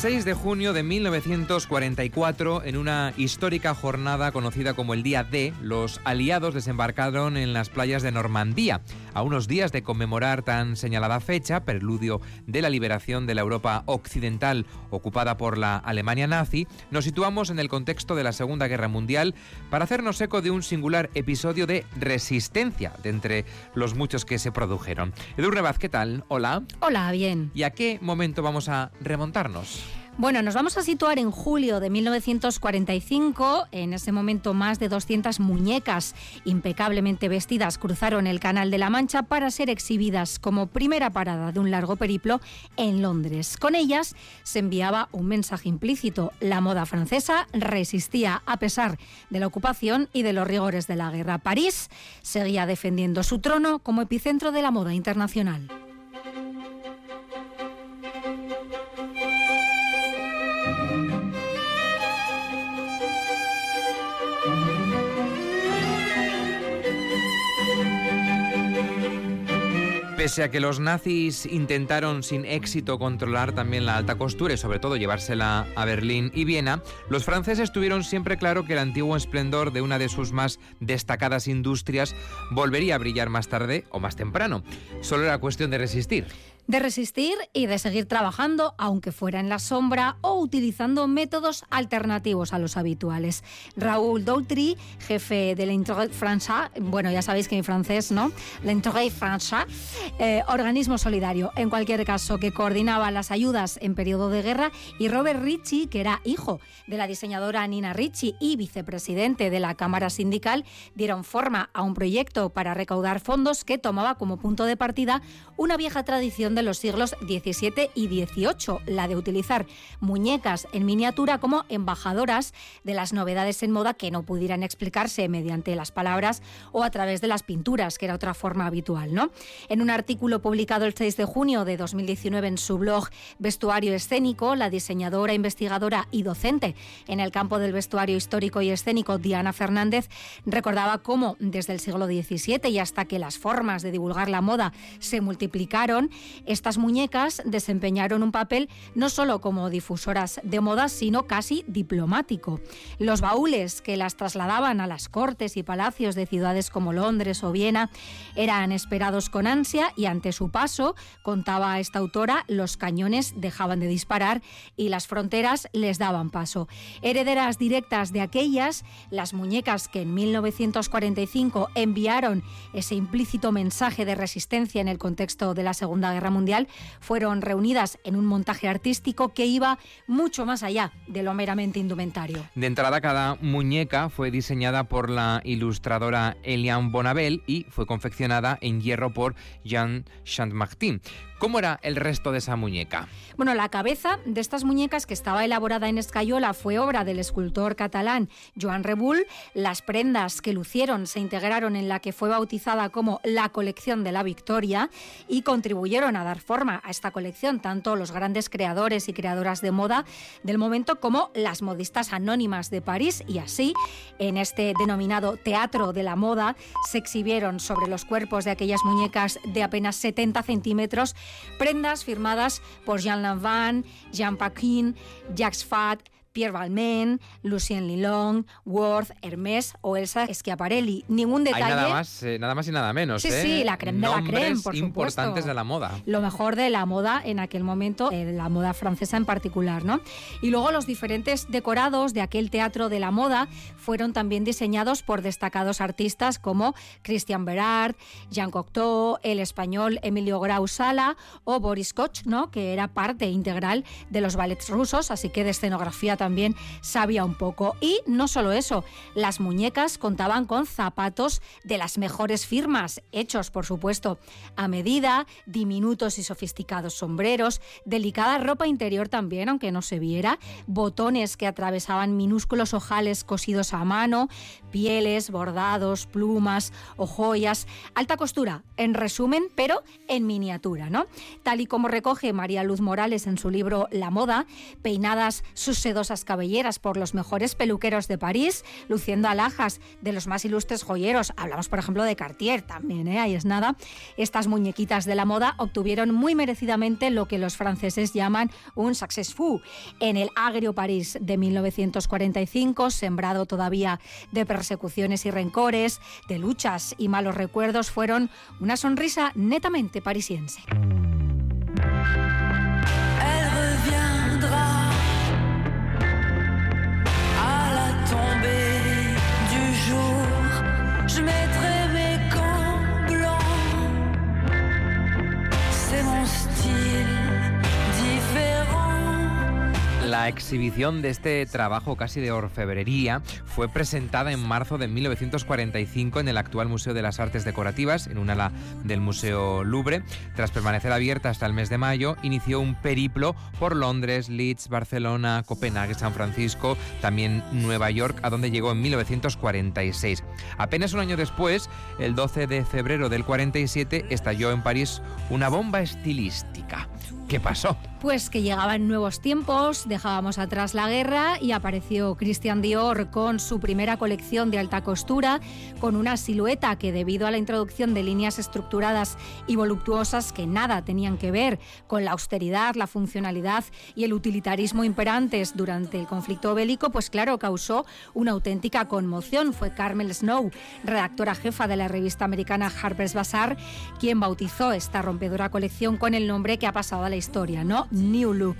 6 de junio de 1944, en una histórica jornada conocida como el Día D, los aliados desembarcaron en las playas de Normandía. A unos días de conmemorar tan señalada fecha, preludio de la liberación de la Europa occidental ocupada por la Alemania nazi, nos situamos en el contexto de la Segunda Guerra Mundial para hacernos eco de un singular episodio de resistencia de entre los muchos que se produjeron. Edurne Vaz, ¿qué tal? Hola. Hola, bien. ¿Y a qué momento vamos a remontarnos? Bueno, nos vamos a situar en julio de 1945. En ese momento, más de 200 muñecas impecablemente vestidas cruzaron el Canal de la Mancha para ser exhibidas como primera parada de un largo periplo en Londres. Con ellas se enviaba un mensaje implícito. La moda francesa resistía a pesar de la ocupación y de los rigores de la guerra. París seguía defendiendo su trono como epicentro de la moda internacional. Pese que los nazis intentaron sin éxito controlar también la alta costura y sobre todo llevársela a Berlín y Viena, los franceses tuvieron siempre claro que el antiguo esplendor de una de sus más destacadas industrias volvería a brillar más tarde o más temprano. Solo era cuestión de resistir de resistir y de seguir trabajando, aunque fuera en la sombra o utilizando métodos alternativos a los habituales. Raúl Doutry, jefe de l'Internet Français, bueno, ya sabéis que en francés, ¿no? L'Internet Français, eh, organismo solidario, en cualquier caso, que coordinaba las ayudas en periodo de guerra, y Robert Ritchie, que era hijo de la diseñadora Nina Ritchie y vicepresidente de la Cámara Sindical, dieron forma a un proyecto para recaudar fondos que tomaba como punto de partida una vieja tradición de los siglos XVII y XVIII, la de utilizar muñecas en miniatura como embajadoras de las novedades en moda que no pudieran explicarse mediante las palabras o a través de las pinturas, que era otra forma habitual. ¿no? En un artículo publicado el 6 de junio de 2019 en su blog Vestuario Escénico, la diseñadora, investigadora y docente en el campo del vestuario histórico y escénico Diana Fernández recordaba cómo desde el siglo XVII y hasta que las formas de divulgar la moda se multiplicaron, estas muñecas desempeñaron un papel no solo como difusoras de moda, sino casi diplomático. Los baúles que las trasladaban a las cortes y palacios de ciudades como Londres o Viena eran esperados con ansia y ante su paso, contaba esta autora, los cañones dejaban de disparar y las fronteras les daban paso. Herederas directas de aquellas, las muñecas que en 1945 enviaron ese implícito mensaje de resistencia en el contexto de la Segunda Guerra Mundial fueron reunidas en un montaje artístico que iba mucho más allá de lo meramente indumentario. De entrada, cada muñeca fue diseñada por la ilustradora Eliane Bonabel y fue confeccionada en hierro por Jean Chantmartin. ¿Cómo era el resto de esa muñeca? Bueno, la cabeza de estas muñecas que estaba elaborada en escayola fue obra del escultor catalán Joan Rebull. Las prendas que lucieron se integraron en la que fue bautizada como la colección de la Victoria y contribuyeron a dar forma a esta colección tanto los grandes creadores y creadoras de moda del momento como las modistas anónimas de París y así en este denominado teatro de la moda se exhibieron sobre los cuerpos de aquellas muñecas de apenas 70 centímetros prendas firmadas por Jean Lanvin, Jean Paquin, Jacques Fat, Pierre Balmain, Lucien Lilong, Worth, Hermès o Elsa Schiaparelli. Ningún detalle. Hay nada más, eh, nada más y nada menos. Sí, ¿eh? sí, la creme de la creme, por importantes de la moda. Lo mejor de la moda en aquel momento, eh, la moda francesa en particular, ¿no? Y luego los diferentes decorados de aquel teatro de la moda fueron también diseñados por destacados artistas como Christian Berard, Jean Cocteau, el español Emilio Grau Sala o Boris Koch, ¿no? Que era parte integral de los ballets rusos, así que de escenografía también sabía un poco. Y no solo eso, las muñecas contaban con zapatos de las mejores firmas, hechos, por supuesto, a medida, diminutos y sofisticados sombreros, delicada ropa interior también, aunque no se viera, botones que atravesaban minúsculos ojales cosidos a mano, pieles, bordados, plumas o joyas, alta costura, en resumen, pero en miniatura, ¿no? Tal y como recoge María Luz Morales en su libro La moda, peinadas sus cabelleras por los mejores peluqueros de París, luciendo alhajas de los más ilustres joyeros, hablamos por ejemplo de Cartier también, ¿eh? ahí es nada, estas muñequitas de la moda obtuvieron muy merecidamente lo que los franceses llaman un successful en el agrio París de 1945, sembrado todavía de persecuciones y rencores, de luchas y malos recuerdos, fueron una sonrisa netamente parisiense. Exhibición de este trabajo casi de orfebrería fue presentada en marzo de 1945 en el actual Museo de las Artes Decorativas, en un ala del Museo Louvre. Tras permanecer abierta hasta el mes de mayo, inició un periplo por Londres, Leeds, Barcelona, Copenhague, San Francisco, también Nueva York, a donde llegó en 1946. Apenas un año después, el 12 de febrero del 47, estalló en París una bomba estilística. ¿Qué pasó? Pues que llegaban nuevos tiempos, dejábamos atrás la guerra y apareció Christian Dior con su primera colección de alta costura, con una silueta que debido a la introducción de líneas estructuradas y voluptuosas que nada tenían que ver con la austeridad, la funcionalidad y el utilitarismo imperantes durante el conflicto bélico, pues claro, causó una auténtica conmoción. Fue Carmel Snow, redactora jefa de la revista americana Harper's Bazaar, quien bautizó esta rompedora colección con el nombre que ha pasado a la historia, ¿no? New Look.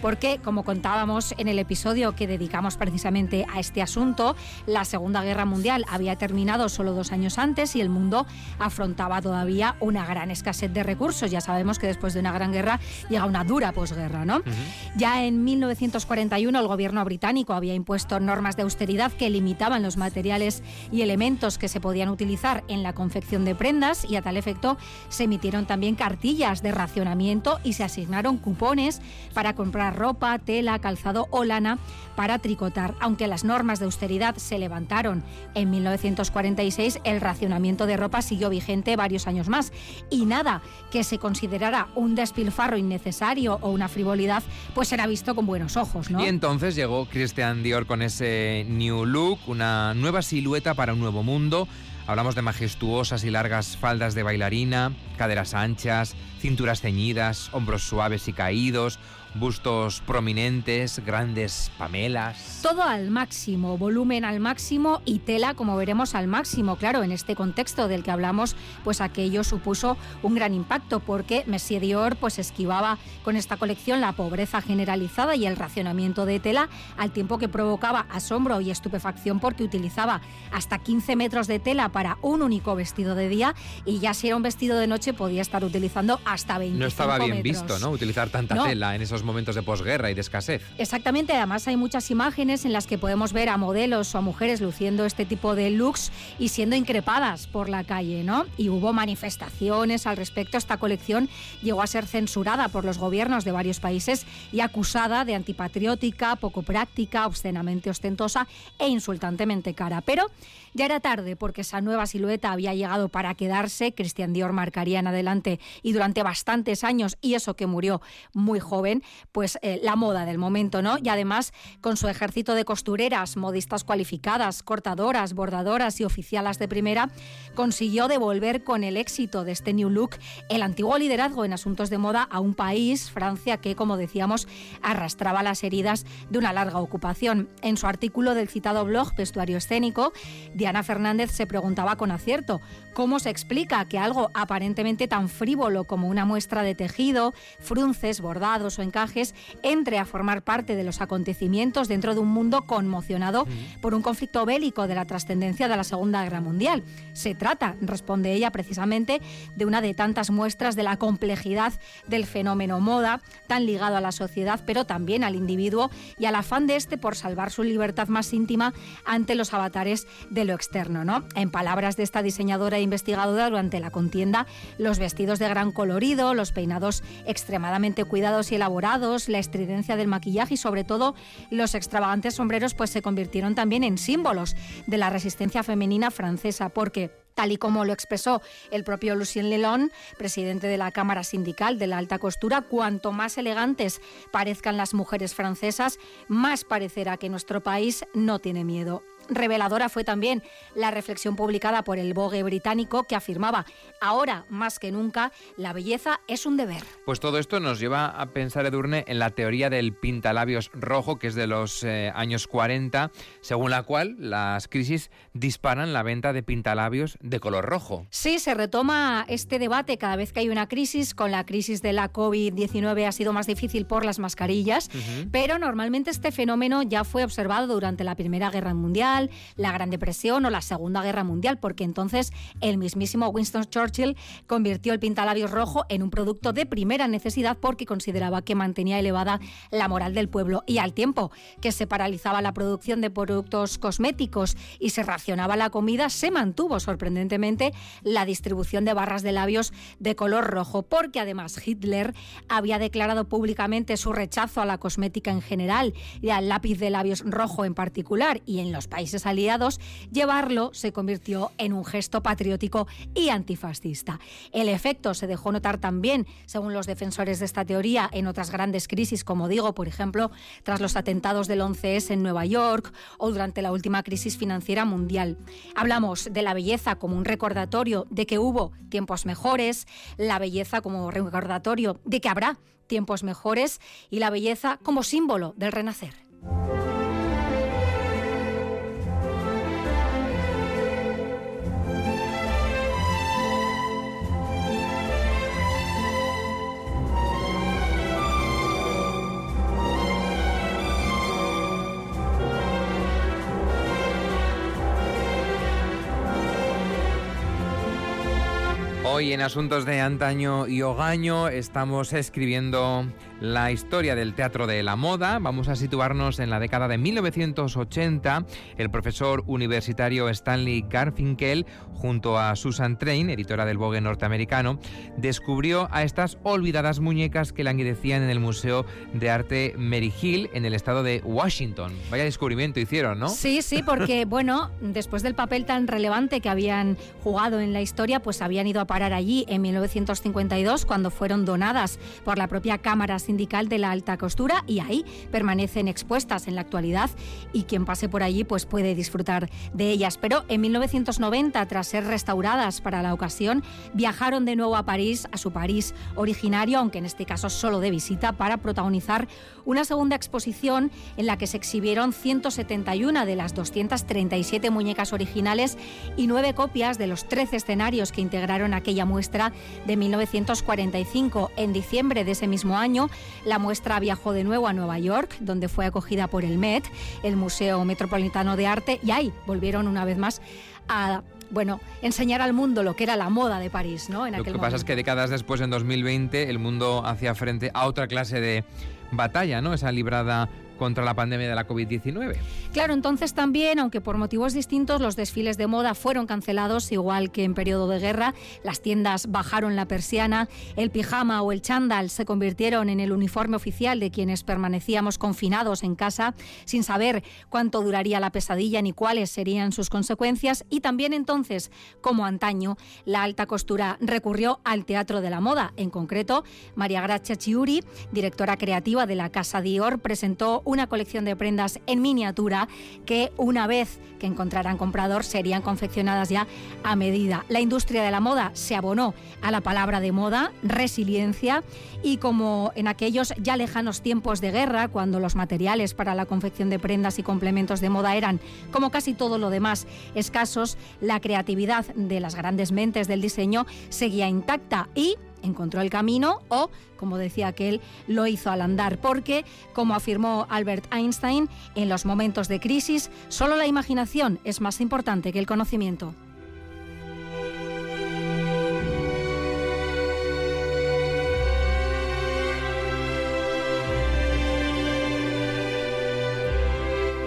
Porque, como contábamos en el episodio que dedicamos precisamente a este asunto, la Segunda Guerra Mundial había terminado solo dos años antes y el mundo afrontaba todavía una gran escasez de recursos. Ya sabemos que después de una gran guerra llega una dura posguerra, ¿no? Ya en 1941 el gobierno británico había impuesto normas de austeridad que limitaban los materiales y elementos que se podían utilizar en la confección de prendas y a tal efecto se emitieron también cartillas de racionamiento y se asignaron asignaron cupones para comprar ropa, tela, calzado o lana para tricotar. Aunque las normas de austeridad se levantaron en 1946, el racionamiento de ropa siguió vigente varios años más. Y nada que se considerara un despilfarro innecesario o una frivolidad, pues era visto con buenos ojos. Y entonces llegó Christian Dior con ese New Look, una nueva silueta para un nuevo mundo. Hablamos de majestuosas y largas faldas de bailarina, caderas anchas, cinturas ceñidas, hombros suaves y caídos, bustos prominentes, grandes pamelas. Todo al máximo, volumen al máximo y tela, como veremos, al máximo. Claro, en este contexto del que hablamos, pues aquello supuso un gran impacto porque Messier Dior pues esquivaba con esta colección la pobreza generalizada y el racionamiento de tela al tiempo que provocaba asombro y estupefacción porque utilizaba hasta 15 metros de tela para un único vestido de día y ya si era un vestido de noche podía estar utilizando hasta 20 No estaba bien visto, ¿no? Utilizar tanta tela en esos momentos de posguerra y de escasez. Exactamente, además hay muchas imágenes en las que podemos ver a modelos o a mujeres luciendo este tipo de looks y siendo increpadas por la calle, ¿no? Y hubo manifestaciones al respecto. Esta colección llegó a ser censurada por los gobiernos de varios países y acusada de antipatriótica, poco práctica, obscenamente ostentosa e insultantemente cara. Pero ya era tarde porque esa nueva silueta había llegado para quedarse. Christian Dior marcaría en adelante y durante bastantes años, y eso que murió muy joven, pues eh, la moda del momento, ¿no? Y además con su ejército de costureras, modistas cualificadas, cortadoras, bordadoras y oficialas de primera, consiguió devolver con el éxito de este New Look el antiguo liderazgo en asuntos de moda a un país, Francia, que, como decíamos, arrastraba las heridas de una larga ocupación. En su artículo del citado blog Vestuario Escénico, Diana Fernández se preguntaba con acierto cómo se explica que algo aparentemente tan frívolo como una muestra de tejido, frunces, bordados o encajes entre a formar parte de los acontecimientos dentro de un mundo conmocionado por un conflicto bélico de la trascendencia de la Segunda Guerra Mundial. Se trata, responde ella precisamente, de una de tantas muestras de la complejidad del fenómeno moda, tan ligado a la sociedad, pero también al individuo y al afán de este por salvar su libertad más íntima ante los avatares de lo externo. ¿no? En palabras de esta diseñadora e investigadora durante la contienda, los vestidos de gran colorido, los peinados extremadamente cuidados y elaborados, la estridencia del maquillaje y sobre todo los extravagantes sombreros pues se convirtieron también en símbolos de la resistencia femenina francesa porque tal y como lo expresó el propio Lucien Lelon, presidente de la Cámara Sindical de la Alta Costura, cuanto más elegantes parezcan las mujeres francesas, más parecerá que nuestro país no tiene miedo. Reveladora fue también la reflexión publicada por el Vogue británico que afirmaba, ahora más que nunca, la belleza es un deber. Pues todo esto nos lleva a pensar, Edurne, en la teoría del pintalabios rojo, que es de los eh, años 40, según la cual las crisis disparan la venta de pintalabios de color rojo. Sí, se retoma este debate cada vez que hay una crisis. Con la crisis de la COVID-19 ha sido más difícil por las mascarillas, pero normalmente este fenómeno ya fue observado durante la Primera Guerra Mundial la Gran Depresión o la Segunda Guerra Mundial, porque entonces el mismísimo Winston Churchill convirtió el pintalabios rojo en un producto de primera necesidad porque consideraba que mantenía elevada la moral del pueblo y al tiempo que se paralizaba la producción de productos cosméticos y se racionaba la comida, se mantuvo sorprendentemente la distribución de barras de labios de color rojo, porque además Hitler había declarado públicamente su rechazo a la cosmética en general y al lápiz de labios rojo en particular y en los países aliados, llevarlo se convirtió en un gesto patriótico y antifascista. El efecto se dejó notar también, según los defensores de esta teoría, en otras grandes crisis, como digo, por ejemplo, tras los atentados del 11S en Nueva York o durante la última crisis financiera mundial. Hablamos de la belleza como un recordatorio de que hubo tiempos mejores, la belleza como recordatorio de que habrá tiempos mejores y la belleza como símbolo del renacer. Hoy en Asuntos de Antaño y Ogaño estamos escribiendo la historia del teatro de la moda. Vamos a situarnos en la década de 1980. El profesor universitario Stanley Garfinkel, junto a Susan Train, editora del Vogue norteamericano, descubrió a estas olvidadas muñecas que languidecían en el Museo de Arte Mary Hill en el estado de Washington. Vaya descubrimiento hicieron, ¿no? Sí, sí, porque bueno, después del papel tan relevante que habían jugado en la historia, pues habían ido a parar allí en 1952 cuando fueron donadas por la propia Cámara Sindical de la Alta Costura y ahí permanecen expuestas en la actualidad y quien pase por allí pues puede disfrutar de ellas. Pero en 1990, tras ser restauradas para la ocasión, viajaron de nuevo a París, a su París originario, aunque en este caso solo de visita, para protagonizar una segunda exposición en la que se exhibieron 171 de las 237 muñecas originales y nueve copias de los 13 escenarios que integraron aquella muestra de 1945. En diciembre de ese mismo año, la muestra viajó de nuevo a Nueva York, donde fue acogida por el Met, el Museo Metropolitano de Arte, y ahí volvieron una vez más a bueno, enseñar al mundo lo que era la moda de París, ¿no? lo que pasa es que décadas después, en 2020, el mundo hacía frente a otra clase de batalla, ¿no? Esa librada contra la pandemia de la COVID-19. Claro, entonces también, aunque por motivos distintos, los desfiles de moda fueron cancelados, igual que en periodo de guerra, las tiendas bajaron la persiana, el pijama o el chándal se convirtieron en el uniforme oficial de quienes permanecíamos confinados en casa, sin saber cuánto duraría la pesadilla ni cuáles serían sus consecuencias, y también entonces, como antaño, la alta costura recurrió al teatro de la moda. En concreto, María Gracia Chiuri, directora creativa de la Casa Dior, presentó una colección de prendas en miniatura que una vez que encontraran comprador serían confeccionadas ya a medida. La industria de la moda se abonó a la palabra de moda, resiliencia, y como en aquellos ya lejanos tiempos de guerra, cuando los materiales para la confección de prendas y complementos de moda eran, como casi todo lo demás, escasos, la creatividad de las grandes mentes del diseño seguía intacta y encontró el camino o, como decía aquel, lo hizo al andar, porque, como afirmó Albert Einstein, en los momentos de crisis, solo la imaginación es más importante que el conocimiento.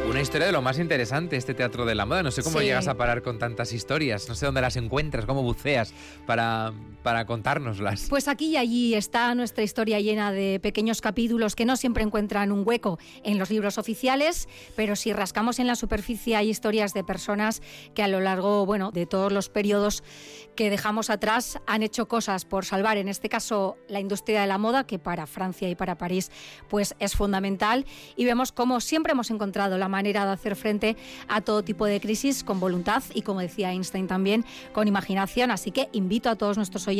Una historia de lo más interesante, este teatro de la moda. No sé cómo Sí. llegas a parar con tantas historias, no sé dónde las encuentras, cómo buceas para, para contárnoslas. Pues aquí y allí está nuestra historia llena de pequeños capítulos que no siempre encuentran un hueco en los libros oficiales, pero si rascamos en la superficie hay historias de personas que a lo largo, bueno, de todos los periodos que dejamos atrás han hecho cosas por salvar, en este caso, la industria de la moda, que para Francia y para París pues es fundamental y vemos cómo siempre hemos encontrado la manera de hacer frente a todo tipo de crisis con voluntad y como decía Einstein también con imaginación, así que invito a todos nuestros oyentes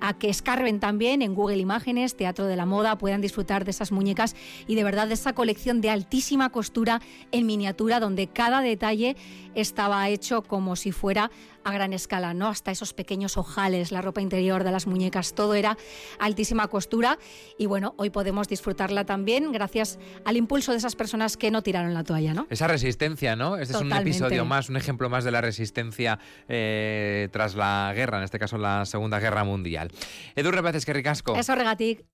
a que escarben también en Google Imágenes, Teatro de la Moda, puedan disfrutar de esas muñecas y de verdad de esa colección de altísima costura en miniatura donde cada detalle estaba hecho como si fuera a gran escala, ¿no? Hasta esos pequeños ojales, la ropa interior de las muñecas, todo era altísima costura y bueno, hoy podemos disfrutarla también gracias al impulso de esas personas que no tiraron la toalla, ¿no? Esa resistencia, ¿no? Este es un episodio más, un ejemplo más de la resistencia eh, tras la guerra, en este caso la Segunda Guerra Mundial. Edu Rebaces, que ricasco. Eso regatic.